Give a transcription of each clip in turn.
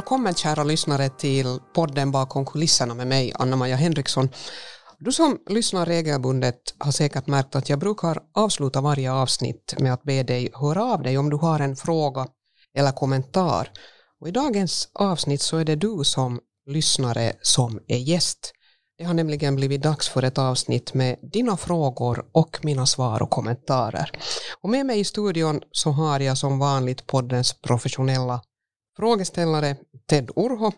Välkommen kära lyssnare till podden bakom kulisserna med mig, Anna-Maja Henriksson. Du som lyssnar regelbundet har säkert märkt att jag brukar avsluta varje avsnitt med att be dig höra av dig om du har en fråga eller kommentar. Och I dagens avsnitt så är det du som lyssnare som är gäst. Det har nämligen blivit dags för ett avsnitt med dina frågor och mina svar och kommentarer. Och med mig i studion så har jag som vanligt poddens professionella frågeställare Ted Urho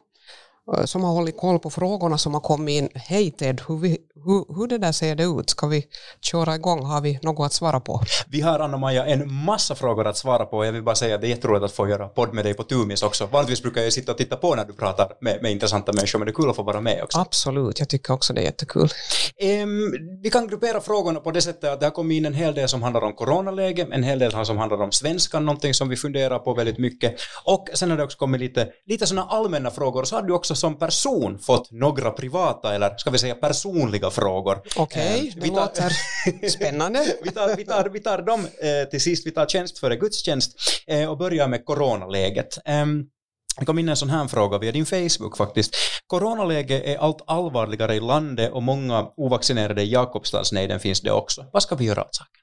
som har hållit koll på frågorna som har kommit in. Hej Ted, hur, vi, hur, hur det där ser det ut? Ska vi köra igång? Har vi något att svara på? Vi har Anna-Maja en massa frågor att svara på. Jag vill bara säga att det är jätteroligt att få göra podd med dig på Tumis också. Vanligtvis brukar jag sitta och titta på när du pratar med, med intressanta människor, men det är kul att få vara med också. Absolut, jag tycker också det är jättekul. Um, vi kan gruppera frågorna på det sättet att det har kommit in en hel del som handlar om coronaläge, en hel del som handlar om svenskan, någonting som vi funderar på väldigt mycket. Och sen har det också kommit lite, lite sådana allmänna frågor. Så har du också som person fått några privata, eller ska vi säga personliga frågor. Okej, okay, det låter spännande. vi, tar, vi, tar, vi tar dem eh, till sist, vi tar tjänst före gudstjänst eh, och börjar med coronaläget. Um, det kom in en sån här fråga via din Facebook faktiskt. Coronaläget är allt allvarligare i landet och många ovaccinerade i Jakobstadsnejden finns det också. Vad ska vi göra åt saken?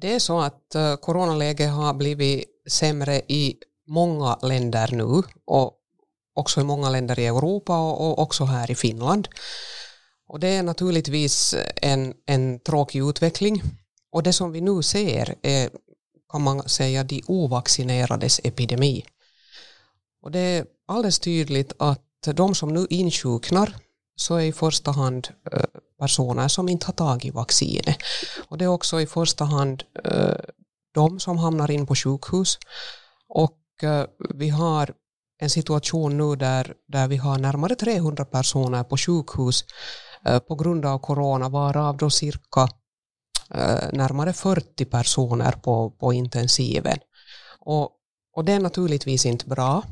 Det är så att coronaläget har blivit sämre i många länder nu och också i många länder i Europa och, och också här i Finland. Och det är naturligtvis en, en tråkig utveckling. Och det som vi nu ser är, kan man säga, de ovaccinerades epidemi. Och det är alldeles tydligt att de som nu insjuknar så är i första hand eh, personer som inte har tagit vaccinet. Och det är också i första hand eh, de som hamnar in på sjukhus. Och eh, vi har en situation nu där, där vi har närmare 300 personer på sjukhus eh, på grund av corona, varav då cirka eh, närmare 40 personer på, på intensiven. Och, och det är naturligtvis inte bra.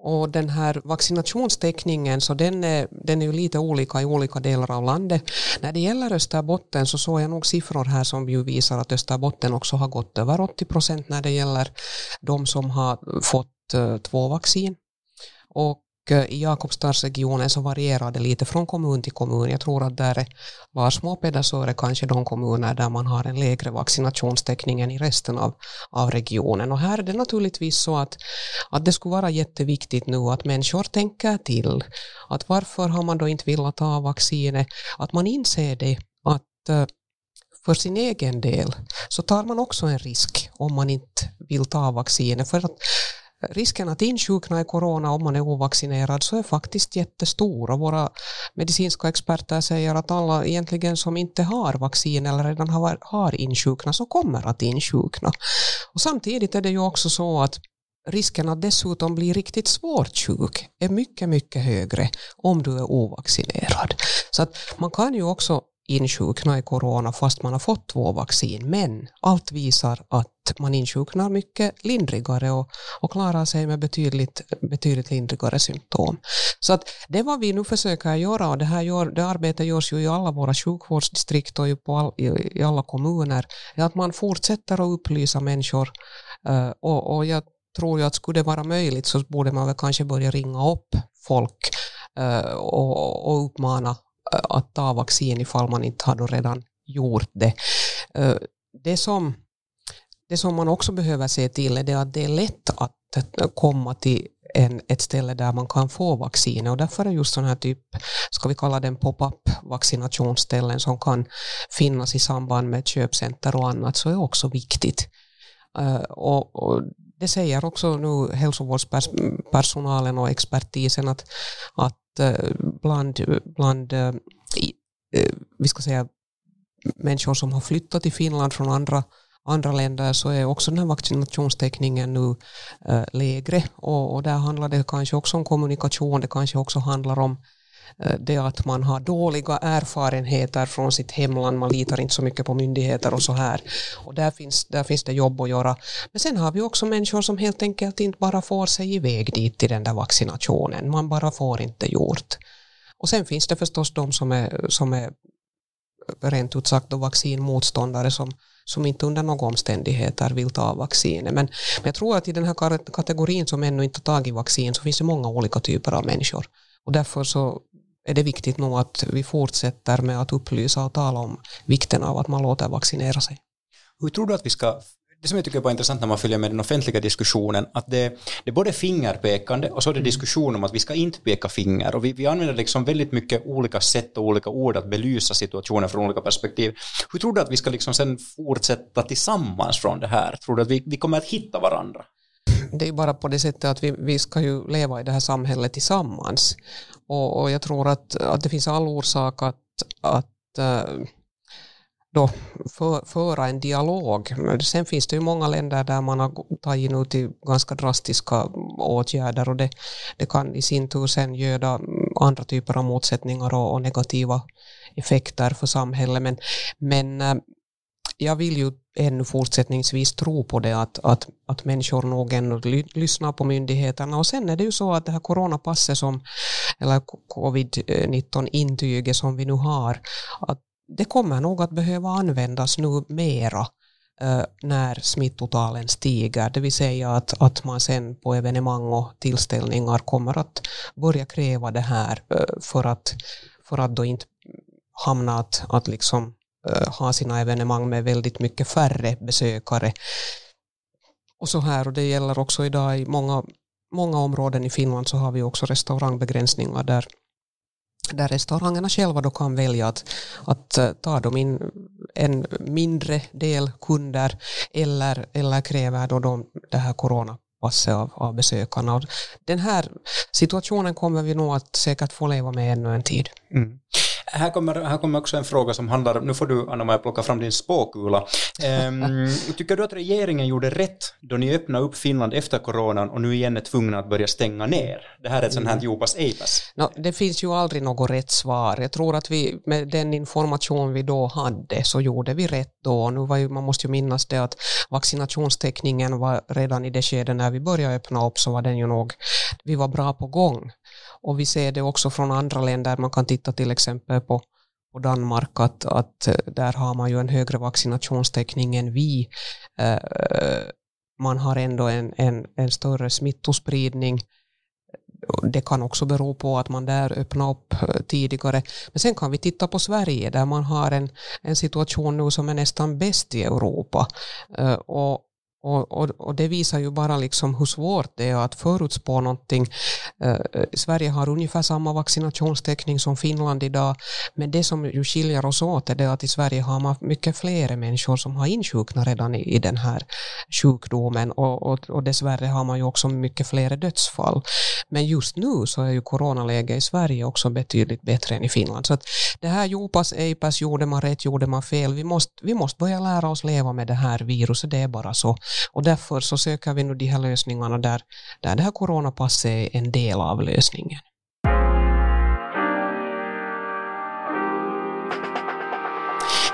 Och den här vaccinationstäckningen så den är, den är ju lite olika i olika delar av landet. När det gäller Österbotten så såg jag nog siffror här som ju visar att Österbotten också har gått över 80 procent när det gäller de som har fått Eh, två vaccin. Och eh, i Jakobstadsregionen så varierar det lite från kommun till kommun. Jag tror att där var småpeda så är det kanske de kommuner där man har en lägre vaccinationstäckning än i resten av, av regionen. Och här är det naturligtvis så att, att det skulle vara jätteviktigt nu att människor tänker till. Att varför har man då inte velat ta vaccinet? Att man inser det att eh, för sin egen del så tar man också en risk om man inte vill ta vaccinet. För att risken att insjukna i corona om man är ovaccinerad så är faktiskt jättestor och våra medicinska experter säger att alla egentligen som inte har vaccin eller redan har, har insjukna så kommer att insjukna. Och samtidigt är det ju också så att risken att dessutom bli riktigt svårt sjuk är mycket, mycket högre om du är ovaccinerad. Så att man kan ju också insjukna i corona fast man har fått två vaccin. Men allt visar att man insjuknar mycket lindrigare och, och klarar sig med betydligt, betydligt lindrigare symptom. Så att det vad vi nu försöker göra och det här gör, det arbetet görs ju i alla våra sjukvårdsdistrikt och på all, i, i, alla kommuner är att man fortsätter att upplysa människor uh, och, och jag tror ju att skulle det vara möjligt så borde man väl kanske börja ringa upp folk eh, och, och uppmana att ta vaccin ifall man inte har redan gjort det. Det som, det som man också behöver se till är att det är lätt att komma till en, ett ställe där man kan få vaccin och därför är just sådana här typ, ska vi kalla den pop-up vaccinationsställen som kan finnas i samband med köpcenter och annat så är också viktigt. Och, och, det säger också nu hälsovårdspersonalen och expertisen att, att Eh, bland, bland eh, eh, vi ska säga, människor som har flyttat till Finland från andra, andra länder så är också den här vaccinationstäckningen nu lägre. Och, och där handlar det kanske också om kommunikation, det kanske också handlar om Eh, det att man har dåliga erfarenheter från sitt hemland, man litar inte så mycket på myndigheter och så här. Och där finns, där finns det jobb att göra. Men sen har vi också människor som helt enkelt inte bara får sig iväg dit till den där vaccinationen, man bara får inte gjort. Och sen finns det förstås de som är, som är rent ut sagt vaccinmotståndare som, som inte under några omständigheter vill ta vaccinet. Men, men jag tror att i den här kategorin som ännu inte tagit vaccin så finns det många olika typer av människor. Och därför så är det viktigt nog att vi fortsätter med att upplysa och tala om vikten av att man låter vaccinera sig. Hur tror du att vi ska det som jag tycker är intressant när man följer med den offentliga diskussionen, att det, det är både fingerpekande och så är det mm. diskussion om att vi ska inte peka finger och vi, vi använder liksom väldigt mycket olika sätt och olika ord att belysa situationen från olika perspektiv. Hur tror du att vi ska liksom sen fortsätta tillsammans från det här? Tror du att vi, vi kommer att hitta varandra? Det är bara på det sättet att vi, vi ska ju leva i det här samhället tillsammans. Och, och jag tror att, att det finns all orsak att, att eh, då för, föra en dialog. Sen finns det ju många länder där man har tagit nu till ganska drastiska åtgärder och det, det kan i sin tur sen göda andra typer av motsättningar och, och negativa effekter för samhället. Men, men eh, jag vill ju ännu fortsättningsvis tro på det att, att, att människor nog ännu lyssnar på myndigheterna. Och sen är det ju så att det här coronapasset som eller covid-19 intyget som vi nu har att det kommer nog att behöva användas nu mera eh, när smittotalen stiger, det vill säga att, att man sen på evenemang och tillställningar kommer att börja kräva det här eh, för, att, för att då inte hamna att, att liksom, har ha sina evenemang med väldigt mycket färre besökare. Och så här, och det gäller också idag i många, många områden i Finland så har vi också restaurangbegränsningar där där restaurangerna själva då kan välja att, att eh, ta dem in en mindre del kunder eller, eller kräver då de, det här coronapasset av, av besökarna. Och den här situationen kommer vi nog att säkert få leva med ännu en tid. Mm. Här kommer, här kommer också en fråga som handlar, nu får du Anna-Maja plocka fram din spåkula. Um, tycker du att regeringen gjorde rätt då ni öppnade upp Finland efter coronan och nu igen är tvungna att börja stänga ner? Det här är ett sånt här mm. Jopas Eipas. No, det finns ju aldrig något rätt svar. Jag tror att vi med den information vi då hade så gjorde vi rätt då. Nu var ju, man måste ju minnas det att vaccinationstäckningen var redan i det skede när vi började öppna upp så var den ju nog, vi var bra på gång. Och vi ser det också från andra länder, man kan titta till exempel på, på Danmark, att, att eh, där har man ju en högre vaccinationstäckning än vi. Eh, eh, man har ändå en, en, en större smittospridning. Det kan också bero på att man där öppnade upp tidigare. Men sen kan vi titta på Sverige där man har en, en situation nu som är nästan bäst i Europa. Och och, och, och, det visar ju bara liksom hur svårt det är att förutspå någonting. Eh, Sverige har ungefär samma vaccinationstäckning som Finland idag, men det som ju skiljer oss åt är det att i Sverige har man mycket fler människor som har insjuknat redan i, i den här sjukdomen och, och, och dessvärre har man ju också mycket fler dödsfall. Men just nu så är ju coronaläget i Sverige också betydligt bättre än i Finland. Så att det här Jopas, ejpas, gjorde man rätt, gjorde man fel. Vi måste, vi måste börja lära oss leva med det här viruset, det är bara så. Och därför så söker vi nu de här lösningarna där, där det här coronapasset är en del av lösningen.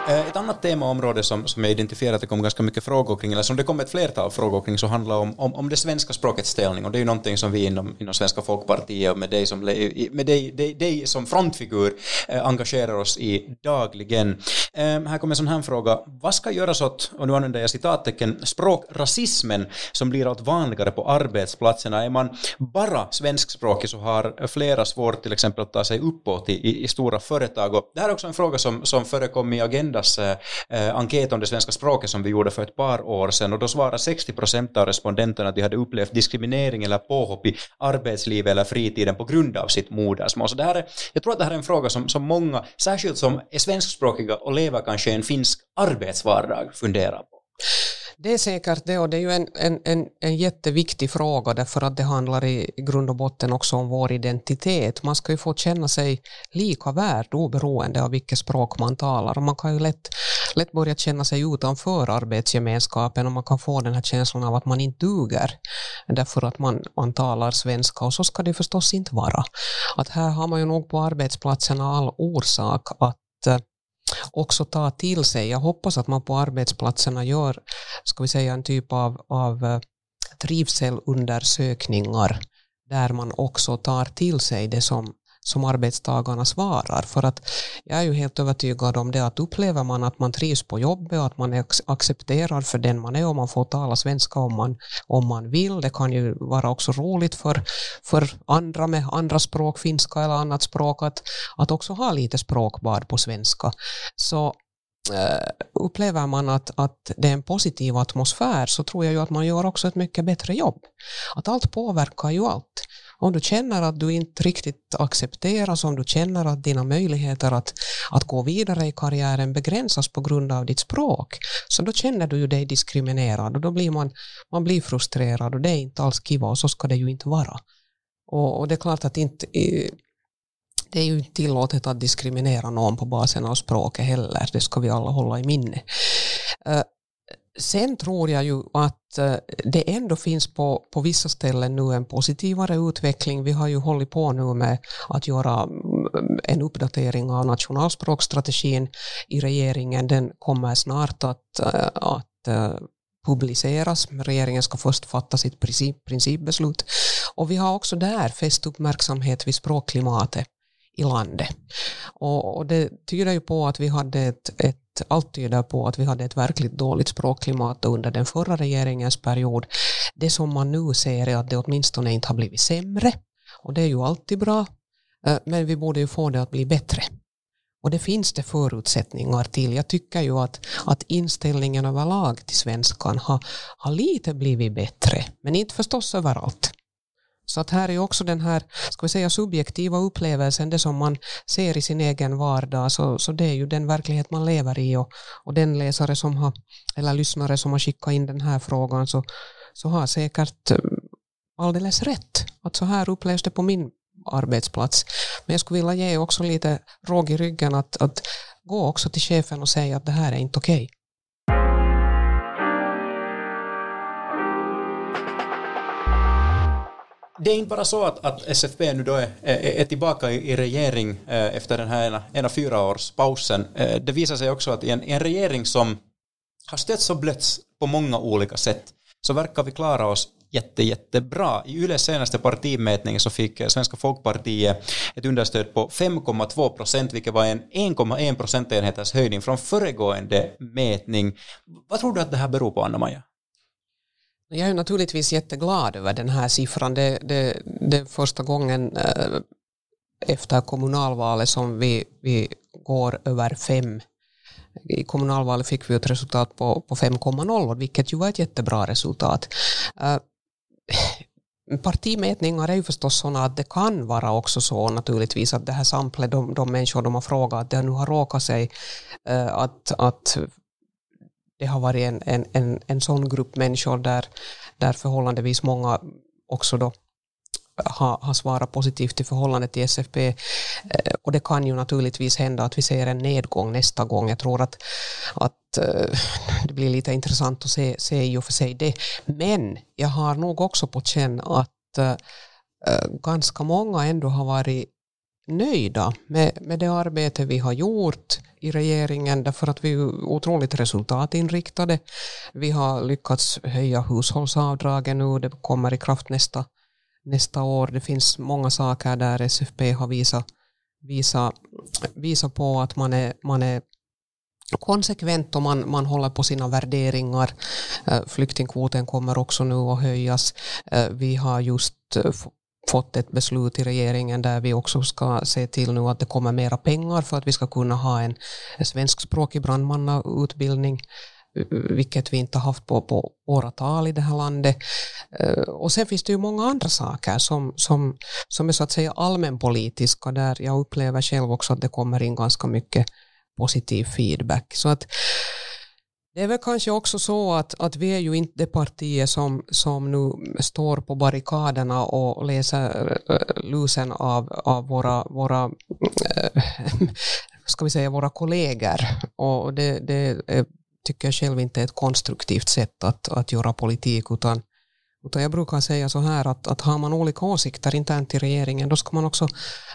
Eh, ett annat temaområde som, som jag identifierat att det kom ganska mycket frågor kring, eller som det kom ett flertal frågor kring, så handlar om, om, om det svenska språkets ställning. Och det är ju någonting som vi inom, inom Svenska Folkpartiet och med dig som, med dig, dig, dig som frontfigur eh, engagerar oss i dagligen. Eh, här kommer en sån här fråga. Vad ska göras åt, och nu använder jag citattecken, språkrasismen som blir allt vanligare på arbetsplatserna? Är man bara svenskspråkig så har flera svårt till exempel att ta sig uppåt i, i, i stora företag. Och det här är också en fråga som, som förekom i Agenda Agendas eh, eh, enkät om det svenska språket som vi gjorde för ett par år sedan och då svarade 60 procent av respondenterna att de hade upplevt diskriminering eller påhopp i arbetslivet eller fritiden på grund av sitt modersmål. Så det här är, jag tror att det här är en fråga som, som många, särskilt som är svenskspråkiga och lever kanske i en finsk arbetsvardag, funderar på. Det är säkert det och det är ju en, en, en, en jätteviktig fråga därför att det handlar i grund och botten också om vår identitet. Man ska ju få känna sig lika värd oberoende av vilket språk man talar och man kan ju lätt, lätt börja känna sig utanför arbetsgemenskapen och man kan få den här känslan av att man inte duger därför att man, man talar svenska och så ska det förstås inte vara. Att här har man ju nog på arbetsplatserna all orsak att eh, också ta till sig. Jag hoppas att man på arbetsplatserna gör ska vi säga, en typ av, av eh, trivselundersökningar där man också tar till sig det som som arbetstagarna svarar. För att jag är ju helt övertygad om det att upplever man att man trivs på jobbet och att man är accepterad för den man är och man får tala svenska om man, om man vill. Det kan ju vara också roligt för, för andra med andra språk, finska eller annat språk, att, att också ha lite språkbad på svenska. Så eh, upplever man att, att det är en positiv atmosfär så tror jag ju att man gör också ett mycket bättre jobb. Att allt påverkar ju allt. Om du känner att du inte riktigt accepteras, om du känner att dina möjligheter att, att gå vidare i karriären begränsas på grund av ditt språk, så då känner du ju dig diskriminerad och då blir man, man blir frustrerad och det är inte alls kiva och så ska det ju inte vara. Och, och det är klart att inte, eh, det är ju inte tillåtet att diskriminera någon på basen av språket heller, det ska vi alla hålla i minne. Eh, Sen tror jag ju att eh, det ändå finns på, på vissa ställen nu en positivare utveckling. Vi har ju hållit på nu med att göra mm, en uppdatering av nationalspråkstrategin i regeringen. Den kommer snart att, eh, att eh, publiceras. Regeringen ska först fatta sitt princip, principbeslut. Och vi har också där fäst uppmärksamhet vid språkklimatet i landet. Och, och, det tyder ju på att vi hade ett, ett, allt tyder på att vi hade ett verkligt dåligt språkklimat under den förra regeringens period. Det som man nu ser är att det åtminstone inte har blivit sämre och det är ju alltid bra, eh, men vi borde ju få det att bli bättre. Och det finns det förutsättningar till. Jag tycker ju att, att inställningen överlag till svenskan har, har lite blivit bättre, men inte förstås överallt. Så att här är också den här ska vi säga, subjektiva upplevelsen, det som man ser i sin egen vardag, så, så det är ju den verklighet man lever i och, och den läsare som har, eller lyssnare som har skickat in den här frågan så, så har säkert eh, alldeles rätt. Att så här upplevs det på min arbetsplats. Men jag skulle vilja ge också lite råg i ryggen att, att gå också till chefen och säga att det här är inte okej. Okay. Det är inte bara så att, att SFP nu då är, är, är tillbaka i, i regering eh, efter den här ena, ena fyraårspausen. Eh, det visar sig också att i en, en regering som har stötts och blötts på många olika sätt så verkar vi klara oss jätte, jättebra. I Yles senaste partimätning så fick eh, Svenska Folkpartiet ett understöd på 5,2 procent, vilket var en 1,1 procentenheters höjning från föregående mätning. Vad tror du att det här beror på, Anna-Maja? Jag är naturligtvis jätteglad över den här siffran. Det, det, det är första gången eh, efter kommunalvalet som vi, vi går över fem. I kommunalvalet fick vi ett resultat på, på 5,0 vilket ju var ett jättebra resultat. Eh, partimätningar är ju förstås sådana att det kan vara också så naturligtvis att det här samplet, de, de människor de har frågat, att det nu har råkat sig eh, att, att det har varit en, en, en, en sån grupp människor där, där förhållandevis många också då har, har svarat positivt i förhållande till SFP. Eh, och det kan ju naturligtvis hända att vi ser en nedgång nästa gång. Jag tror att, att eh, det blir lite intressant att se, se i och för sig det. Men jag har nog också på känn att eh, ganska många ändå har varit nöjda med, med det arbete vi har gjort i regeringen därför att vi är otroligt resultatinriktade. Vi har lyckats höja hushållsavdragen nu, det kommer i kraft nästa, nästa år. Det finns många saker där SFP har visat, visat, visat på att man är, man är konsekvent och man, man håller på sina värderingar. Eh, flyktingkvoten kommer också nu att höjas. Eh, vi har just eh, fått ett beslut i regeringen där vi också ska se till nu att det kommer mera pengar för att vi ska kunna ha en svenskspråkig brandmannautbildning vilket vi inte har haft på, på åratal i det här landet. Eh, och sen finns det ju många andra saker som, som, som är så att säga allmänpolitiska där jag upplever själv också att det kommer in ganska mycket positiv feedback. Så att det är väl kanske också så att, att vi är ju inte det partiet som, som nu står på barrikaderna och läser eh, lusen av, av våra, våra äh, ska vi säga, våra kollegor. Och det, det är, tycker jag själv inte är ett konstruktivt sätt att, att göra politik, utan, utan jag brukar säga så här att, att har man olika åsikter internt i regeringen, då ska man också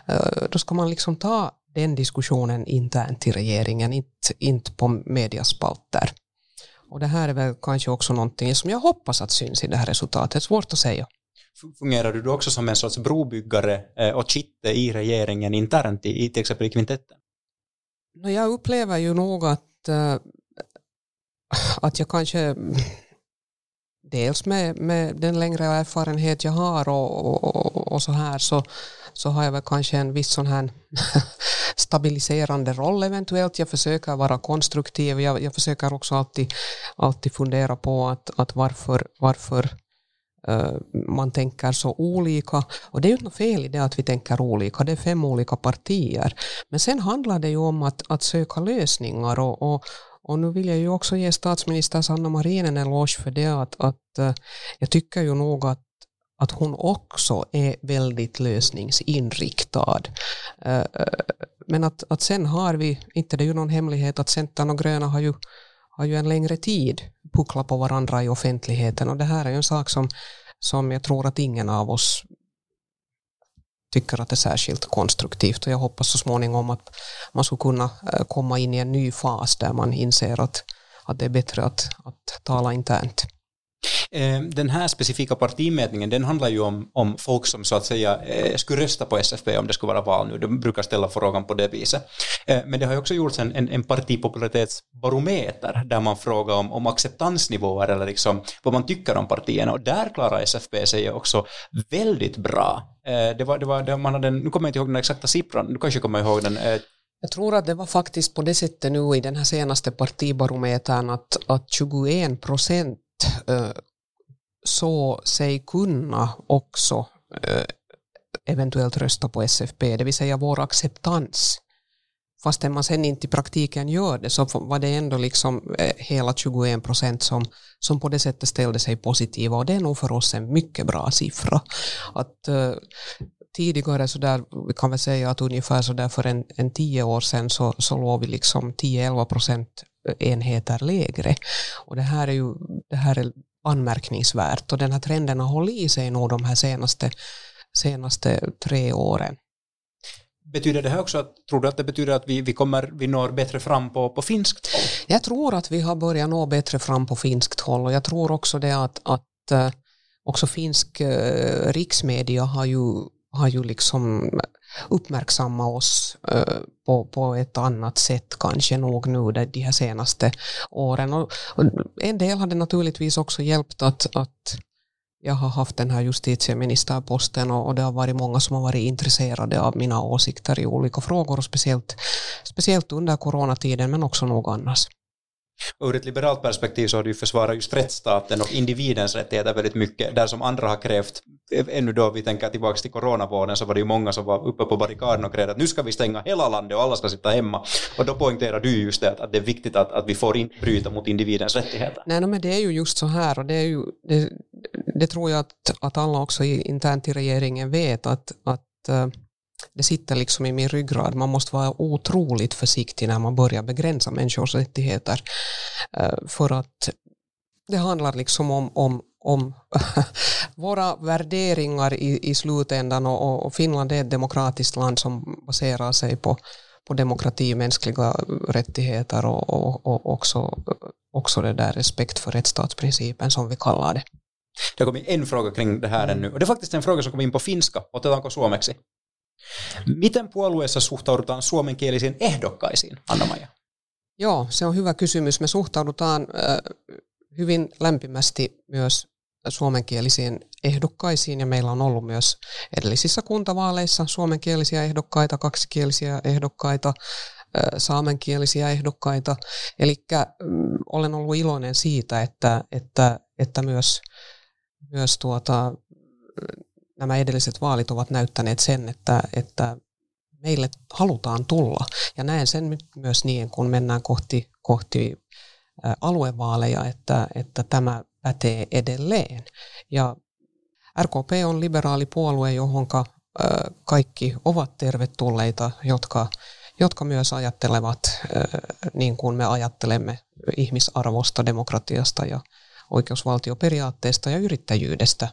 eh, då ska man liksom ta den diskussionen internt i regeringen, inte, inte på mediaspalter. Och det här är väl kanske också någonting som jag hoppas att syns i det här resultatet. Svårt att säga. fungerar du också som en sorts brobyggare eh, och kitte i regeringen internt i, till exempel i kvintetten? Jag upplever ju nog att, äh, att jag kanske dels med, med den längre erfarenhet jag har och, och, och, så här så, så har jag väl kanske en viss sån här stabiliserande roll eventuellt. Jag försöker vara konstruktiv. Jag, jag försöker också alltid, alltid fundera på att, att varför, varför uh, man tänker så olika. Och det är ju något fel i det att vi tänker olika. Det är fem olika partier. Men sen handlar det ju om att, att söka lösningar och, och och nu vill jag ju också ge statsminister Sanna Marin en eloge för det att, att eh, jag tycker ju nog att att hon också är väldigt lösningsinriktad. Eh, eh, men att, att sen har vi, inte det är ju någon hemlighet att Centern och Gröna har ju, har ju en längre tid pucklat på varandra i offentligheten och det här är ju en sak som, som jag tror att ingen av oss tycker att det är särskilt konstruktivt och jag hoppas så småningom att man skulle kunna eh, komma in i en ny fas där man inser att, att det är bättre att, att tala internt. Eh, den här specifika partimätningen den handlar ju om, om folk som så att säga eh, skulle rösta på SFP om det skulle vara val nu. De brukar ställa frågan på det viset. Eh, men det har ju också gjorts en, en, en partipopularitetsbarometer där man frågar om, om acceptansnivåer eller liksom vad man tycker om partierna och där klarar SFP sig också väldigt bra. Det var, det var, det man hade, nu kommer jag inte ihåg den exakta siffran, du kanske kommer ihåg den jag tror att det var faktiskt på det sättet nu i den här senaste partibarometern att, att 21 procent så sig kunna också eh, eventuellt rösta på SFP, det vill säga vår acceptans. Fastän man sen inte i praktiken gör det så var det ändå liksom eh, hela 21 procent som, som på det sättet ställde sig positiva och det är nog för oss en mycket bra siffra. Att, eh, tidigare så där, vi kan väl säga att ungefär så där för en, en tio år sedan så, så låg vi liksom 10-11 procent enheter lägre. Och det här är ju det här är anmärkningsvärt och den här trenden har hållit i sig nog de här senaste, senaste tre åren. Betyder det här också att, tror du att det betyder att vi, vi, kommer, vi når bättre fram på, på finskt håll? Jag tror att vi har börjat nå bättre fram på finskt håll och jag tror också det att, att äh, också finsk äh, riksmedia har ju, har ju liksom uppmärksamma oss eh, på, på ett annat sätt kanske nog nu de här senaste åren. Och, och en del hade naturligtvis också hjälpt att, att jag har haft den här justitieministerposten och, och det har varit många som har varit intresserade av mina åsikter i olika frågor och speciellt, speciellt under coronatiden men också nog annars. Och ur ett liberalt perspektiv så har du ju försvarat just rättsstaten och individens rättigheter väldigt mycket, där som andra har krävt, eh, ännu då vi tänker tillbaka till coronavården så var det ju många som var uppe på barrikaden och krävde att nu ska vi stänga hela landet och alla ska sitta hemma. Och då poängterar du just det, att det är viktigt att, att vi får inte bryta mot individens rättigheter. Nej, men det är ju just så här och det är ju, det, det tror jag att, att alla också internt i regeringen vet att, att eh, det sitter liksom i min ryggrad. Man måste vara otroligt försiktig när man börjar begränsa människors rättigheter. Eh, för att det handlar liksom om, om, om våra värderingar i, i slutändan och, och Finland är ett demokratiskt land som baserar sig på, på demokrati, mänskliga rättigheter och, och, och också, också det där respekt för rättsstatsprincipen som vi kallar det. Det har kommit en fråga kring det här ännu, och det är faktiskt en fråga som kom in på finska. Otetaanko suomeksi? Miten puolueessa suhtaudutaan suomenkielisiin ehdokkaisiin, Anna-Maja? Joo, se on hyvä kysymys. Me suhtaudutaan hyvin lämpimästi myös suomenkielisiin ehdokkaisiin ja meillä on ollut myös edellisissä kuntavaaleissa suomenkielisiä ehdokkaita, kaksikielisiä ehdokkaita, saamenkielisiä ehdokkaita. Eli mm, olen ollut iloinen siitä, että, että, että myös, myös tuota, nämä edelliset vaalit ovat näyttäneet sen, että, että meille halutaan tulla. Ja näen sen myös niin, kun mennään kohti, kohti aluevaaleja, että, että tämä pätee edelleen. Ja RKP on liberaali puolue, johon kaikki ovat tervetulleita, jotka, jotka myös ajattelevat niin kuin me ajattelemme ihmisarvosta, demokratiasta ja oikeusvaltioperiaatteesta ja yrittäjyydestä.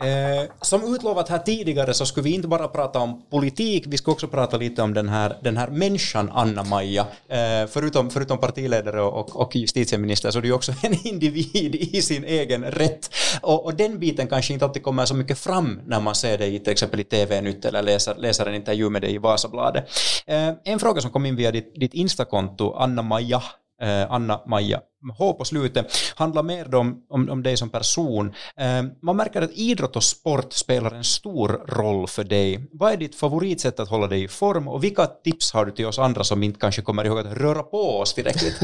Eh, som utlovat här tidigare så skulle vi inte bara prata om politik, vi skulle också prata lite om den här, den här människan Anna-Maja. Eh, förutom, förutom partiledare och, och justitieminister så är det ju också en individ i sin egen rätt. Och, och, den biten kanske inte alltid kommer så mycket fram när man ser det i till exempel i TV-nytt eller läser, läser en intervju med dig i Vasabladet. Eh, en fråga som kom in via ditt, ditt Instakonto, Anna-Maja eh, Anna-Maja H på slutet, handlar mer om, om, om dig som person. Eh, man märker att idrott och sport spelar en stor roll för dig. Vad är ditt favoritsätt att hålla dig i form och vilka tips har du till oss andra som inte kanske kommer ihåg att röra på oss tillräckligt?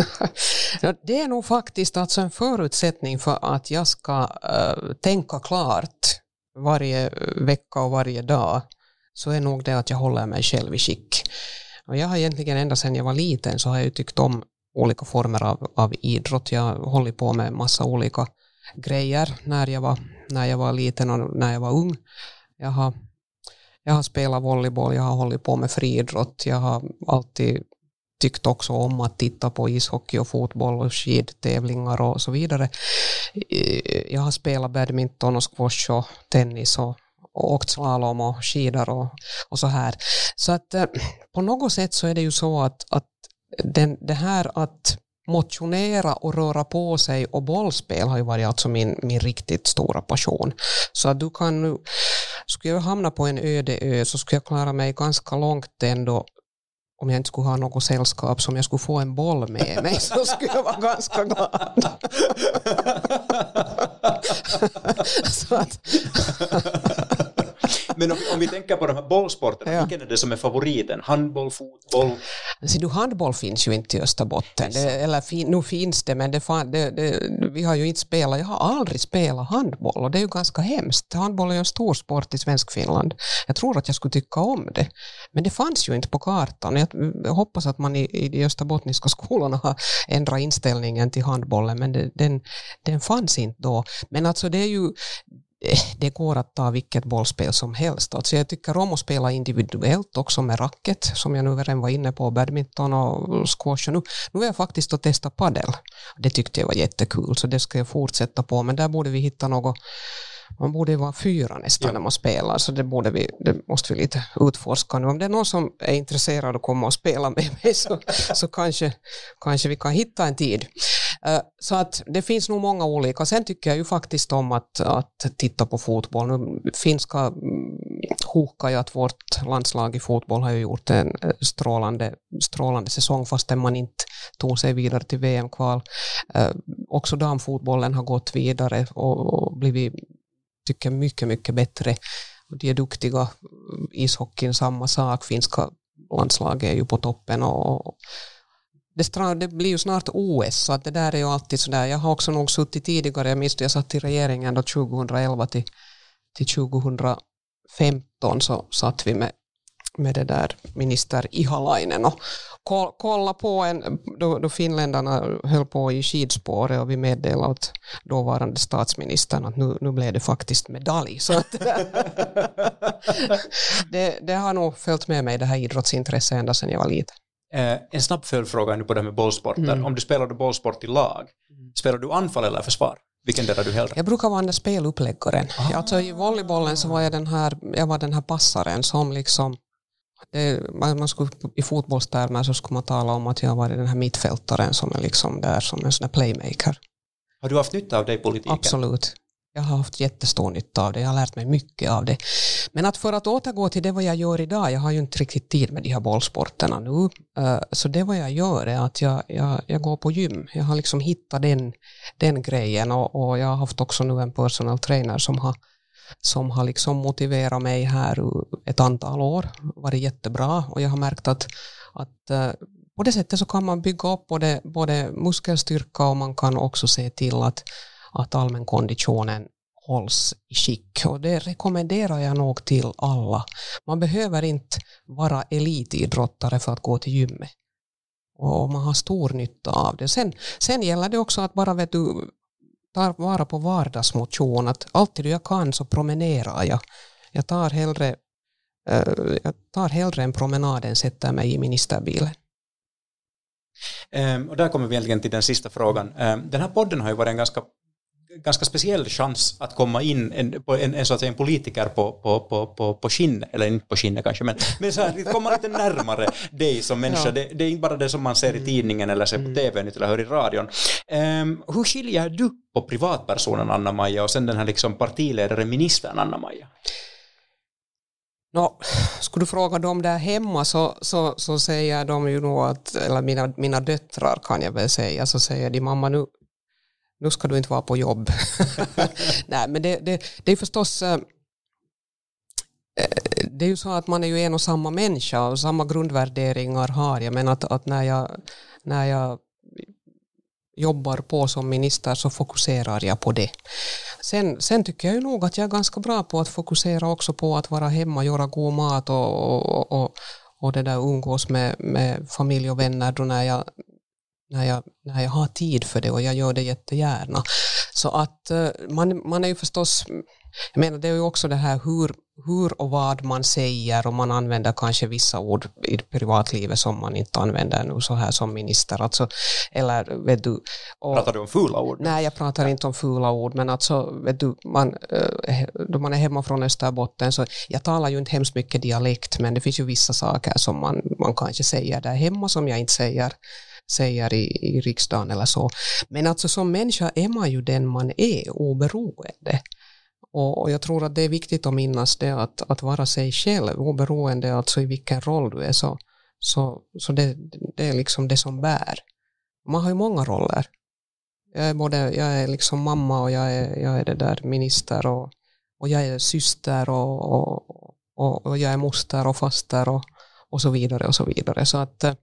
det är nog faktiskt alltså en förutsättning för att jag ska uh, tänka klart varje eh, vecka och varje dag så är nog det att jag håller mig själv i skick. Och jag har egentligen ända sedan jag var liten så har jag tyckt om olika former av, av idrott. Jag har hållit på med massa olika grejer när jag var, när jag var liten och när jag var ung. Jag har, jag har spelat volleyboll, jag har hållit på med friidrott, jag har alltid tyckt också om att titta på ishockey och fotboll och skidtävlingar och så vidare. Jag har spelat badminton och squash och tennis och, och åkt slalom och skidor och, och så här. Så att eh, på något sätt så är det ju så att, att den, det här att motionera och röra på sig och bollspel har ju varit alltså min, min riktigt stora passion. Så att du kan nu, skulle jag hamna på en öde ö så skulle jag klara mig ganska långt ändå om jag inte skulle ha något sällskap som jag skulle få en boll med mig så skulle jag vara ganska glad. så att men om, om, vi tänker på de här bollsporterna, ja. vilken är det som är favoriten? Handboll, fotboll? Alltså, du, handboll finns ju inte i Österbotten. Det, eller fin, nu finns det, men det, det, det, vi har ju inte spelat. Jag har aldrig spelat handboll och det är ju ganska hemskt. Handboll är ju en stor sport i Svenskfinland. Jag tror att jag skulle tycka om det. Men det fanns ju inte på kartan. Jag, jag hoppas att man i, i de österbottniska skolorna har ändrat inställningen till handbollen, men det, den, den fanns inte då. Men alltså det är ju Eh, det går att ta vilket bollspel som helst. Alltså jag tycker om att spela individuellt också med racket, som jag nu redan var inne på, badminton och squash. Nu, nu är jag faktiskt att testa padel. Det tyckte jag var jättekul, så det ska jag fortsätta på, men där borde vi hitta något man borde vara fyra nästan ja. när man spelar, så det, borde vi, det måste vi lite utforska nu. Om det är någon som är intresserad att komma och spela med mig så, så kanske, kanske vi kan hitta en tid. Eh, så att det finns nog många olika. Sen tycker jag ju faktiskt om att, att titta på fotboll. Nu, finska mm, hukar ju att vårt landslag i fotboll har ju gjort en eh, strålande, strålande säsong fastän man inte tog sig vidare till VM-kval. Eh, också damfotbollen har gått vidare och, och blivit, tycker mycket, mycket bättre. och De är duktiga. Ishockeyn samma sak. Finska landslaget är ju på toppen och, det, det, blir ju snart OS, så att det där är ju alltid sådär. Jag har också nog suttit tidigare, jag minns jag satt i regeringen då 2011 till, till 2015 så satt vi med, med det där minister Ihalainen och kolla på en, då, då finländarna höll på i skidspåret och vi meddelade åt dåvarande statsministern att nu, nu blev det faktiskt medalj. Så det, det har nog följt med mig det här idrottsintresset ända sedan jag var liten. Eh, en snabb följdfråga nu på det här med bollsporter. Mm. Om du spelar bollsport i lag, mm. spelar du anfall eller försvar? Vilken del är du hellre? Jag brukar vara den speluppläggaren. Ah. Alltså, I volleybollen så var jag den här, jag var den här passaren som liksom det, man skulle, I fotbollstermer så skulle man tala om att jag var den här mittfältaren som är liksom där som en sån här playmaker. Har du haft nytta av det i politiken? Absolut. Jag har haft jättestor nytta av det, jag har lärt mig mycket av det. Men att för att återgå till det vad jag gör idag, jag har ju inte riktigt tid med de här bollsporterna nu, eh, så det vad jag gör är att jag, jag, jag går på gym. Jag har liksom hittat den, den grejen och, och jag har haft också nu en personal trainer som har som har liksom motiverat mig här ett antal år, varit jättebra och jag har märkt att, att eh, på det sättet så kan man bygga upp både, både muskelstyrka och man kan också se till att att allmänkonditionen hålls i skick och det rekommenderar jag nog till alla. Man behöver inte vara elitidrottare för att gå till gymmet. Och man har stor nytta av det. Sen, sen gäller det också att bara vet du, ta vara på vardagsmotion. Att alltid jag kan så promenerar jag. Jag tar hellre, uh, jag tar hellre en promenad än sätter mig i ministerbilen. Um, och där kommer vi egentligen till den sista frågan. Um, den här podden har ju varit en ganska ganska speciell chans att komma in en, på en, en, så att säga, en politiker på, på, på, på, på skinnet, eller inte på skinnet kanske, men, men så här, komma lite närmare dig som människa. Ja. Det, det, är inte bara det som man ser i mm. tidningen eller ser på mm. TV eller hör i radion. Um, hur skiljer du på privatpersonen Anna-Maja och sen den här liksom partiledaren, ministern Anna-Maja? No, skulle du fråga dem där hemma så, så, så säger de ju nog att, eller mina, mina döttrar kan jag väl säga, så säger de mamma nu, nu ska du inte vara på jobb. Nej, men det, det, det är förstås äh, det är ju så att man är ju en och samma människa och samma grundvärderingar har jag, men att, att när, jag, när jag jobbar på som minister så fokuserar jag på det. Sen, sen tycker jag ju nog att jag är ganska bra på att fokusera också på att vara hemma, göra god mat och, och, och, och det där umgås med, med familj och vänner då när jag, när, jag, när jag har tid för det och jag gör det jättegärna. Så att eh, man, man är ju förstås jag menar det är ju också det här hur, hur och vad man säger och man använder kanske vissa ord i privatlivet som man inte använder nu så här som minister. Alltså, eller vet du, och, pratar du om fula ord? Nej, jag pratar ja. inte om fula ord, men alltså vet du, man, eh, då man är hemma från Österbotten så jag talar ju inte hemskt mycket dialekt, men det finns ju vissa saker som man, man kanske säger där hemma som jag inte säger säger i, i riksdagen eller så. Men alltså som människa är man ju den man är oberoende. Och, och jag tror att det är viktigt att minnas det att, att vara sig själv oberoende alltså i vilken roll du är så, så, så det, det är liksom det som bär. Man har ju många roller. Jag är, både, jag är liksom mamma och jag är, jag är det där minister och, och jag är syster och, och, och, jag är moster och faster och, och så vidare och så vidare. Så att eh,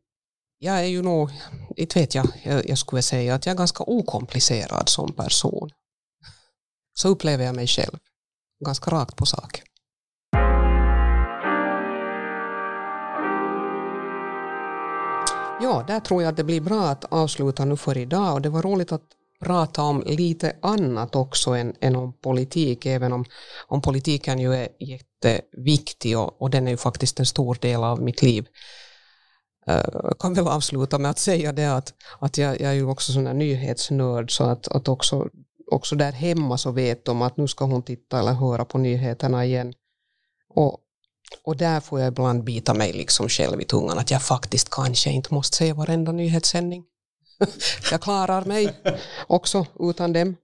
jag är ju nog, inte vet jag, jag, jag skulle säga att jag är ganska okomplicerad som person. Så upplever jag mig själv. Ganska rakt på sak. Ja, där tror jag att det blir bra att avsluta nu för idag och det var roligt att prata om lite annat också än, än om politik, även om, om politiken ju är jätteviktig och, och den är ju faktiskt en stor del av mitt liv. Eh, jag kan väl avsluta med att säga det att, att jag, jag är ju också sån här nyhetsnörd så att, att också också där hemma så vet de att nu ska hon titta eller höra på nyheterna igen. Och, och där får jag ibland bita mig liksom själv i tungan att jag faktiskt kanske inte måste se varenda nyhetssändning. jag klarar mig också utan dem.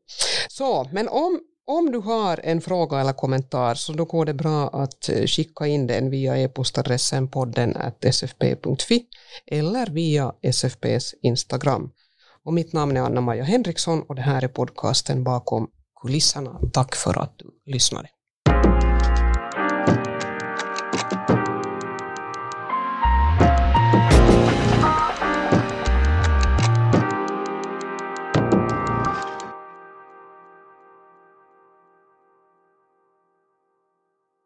Så, men om, om du har en fråga eller kommentar så då går det bra att eh, skicka in den via e-postadressen podden sfp.fi eller via SFPs Instagram. Och mitt namn är Anna-Maja Henriksson och det här är podcasten bakom kulisserna. Tack för att du lyssnade.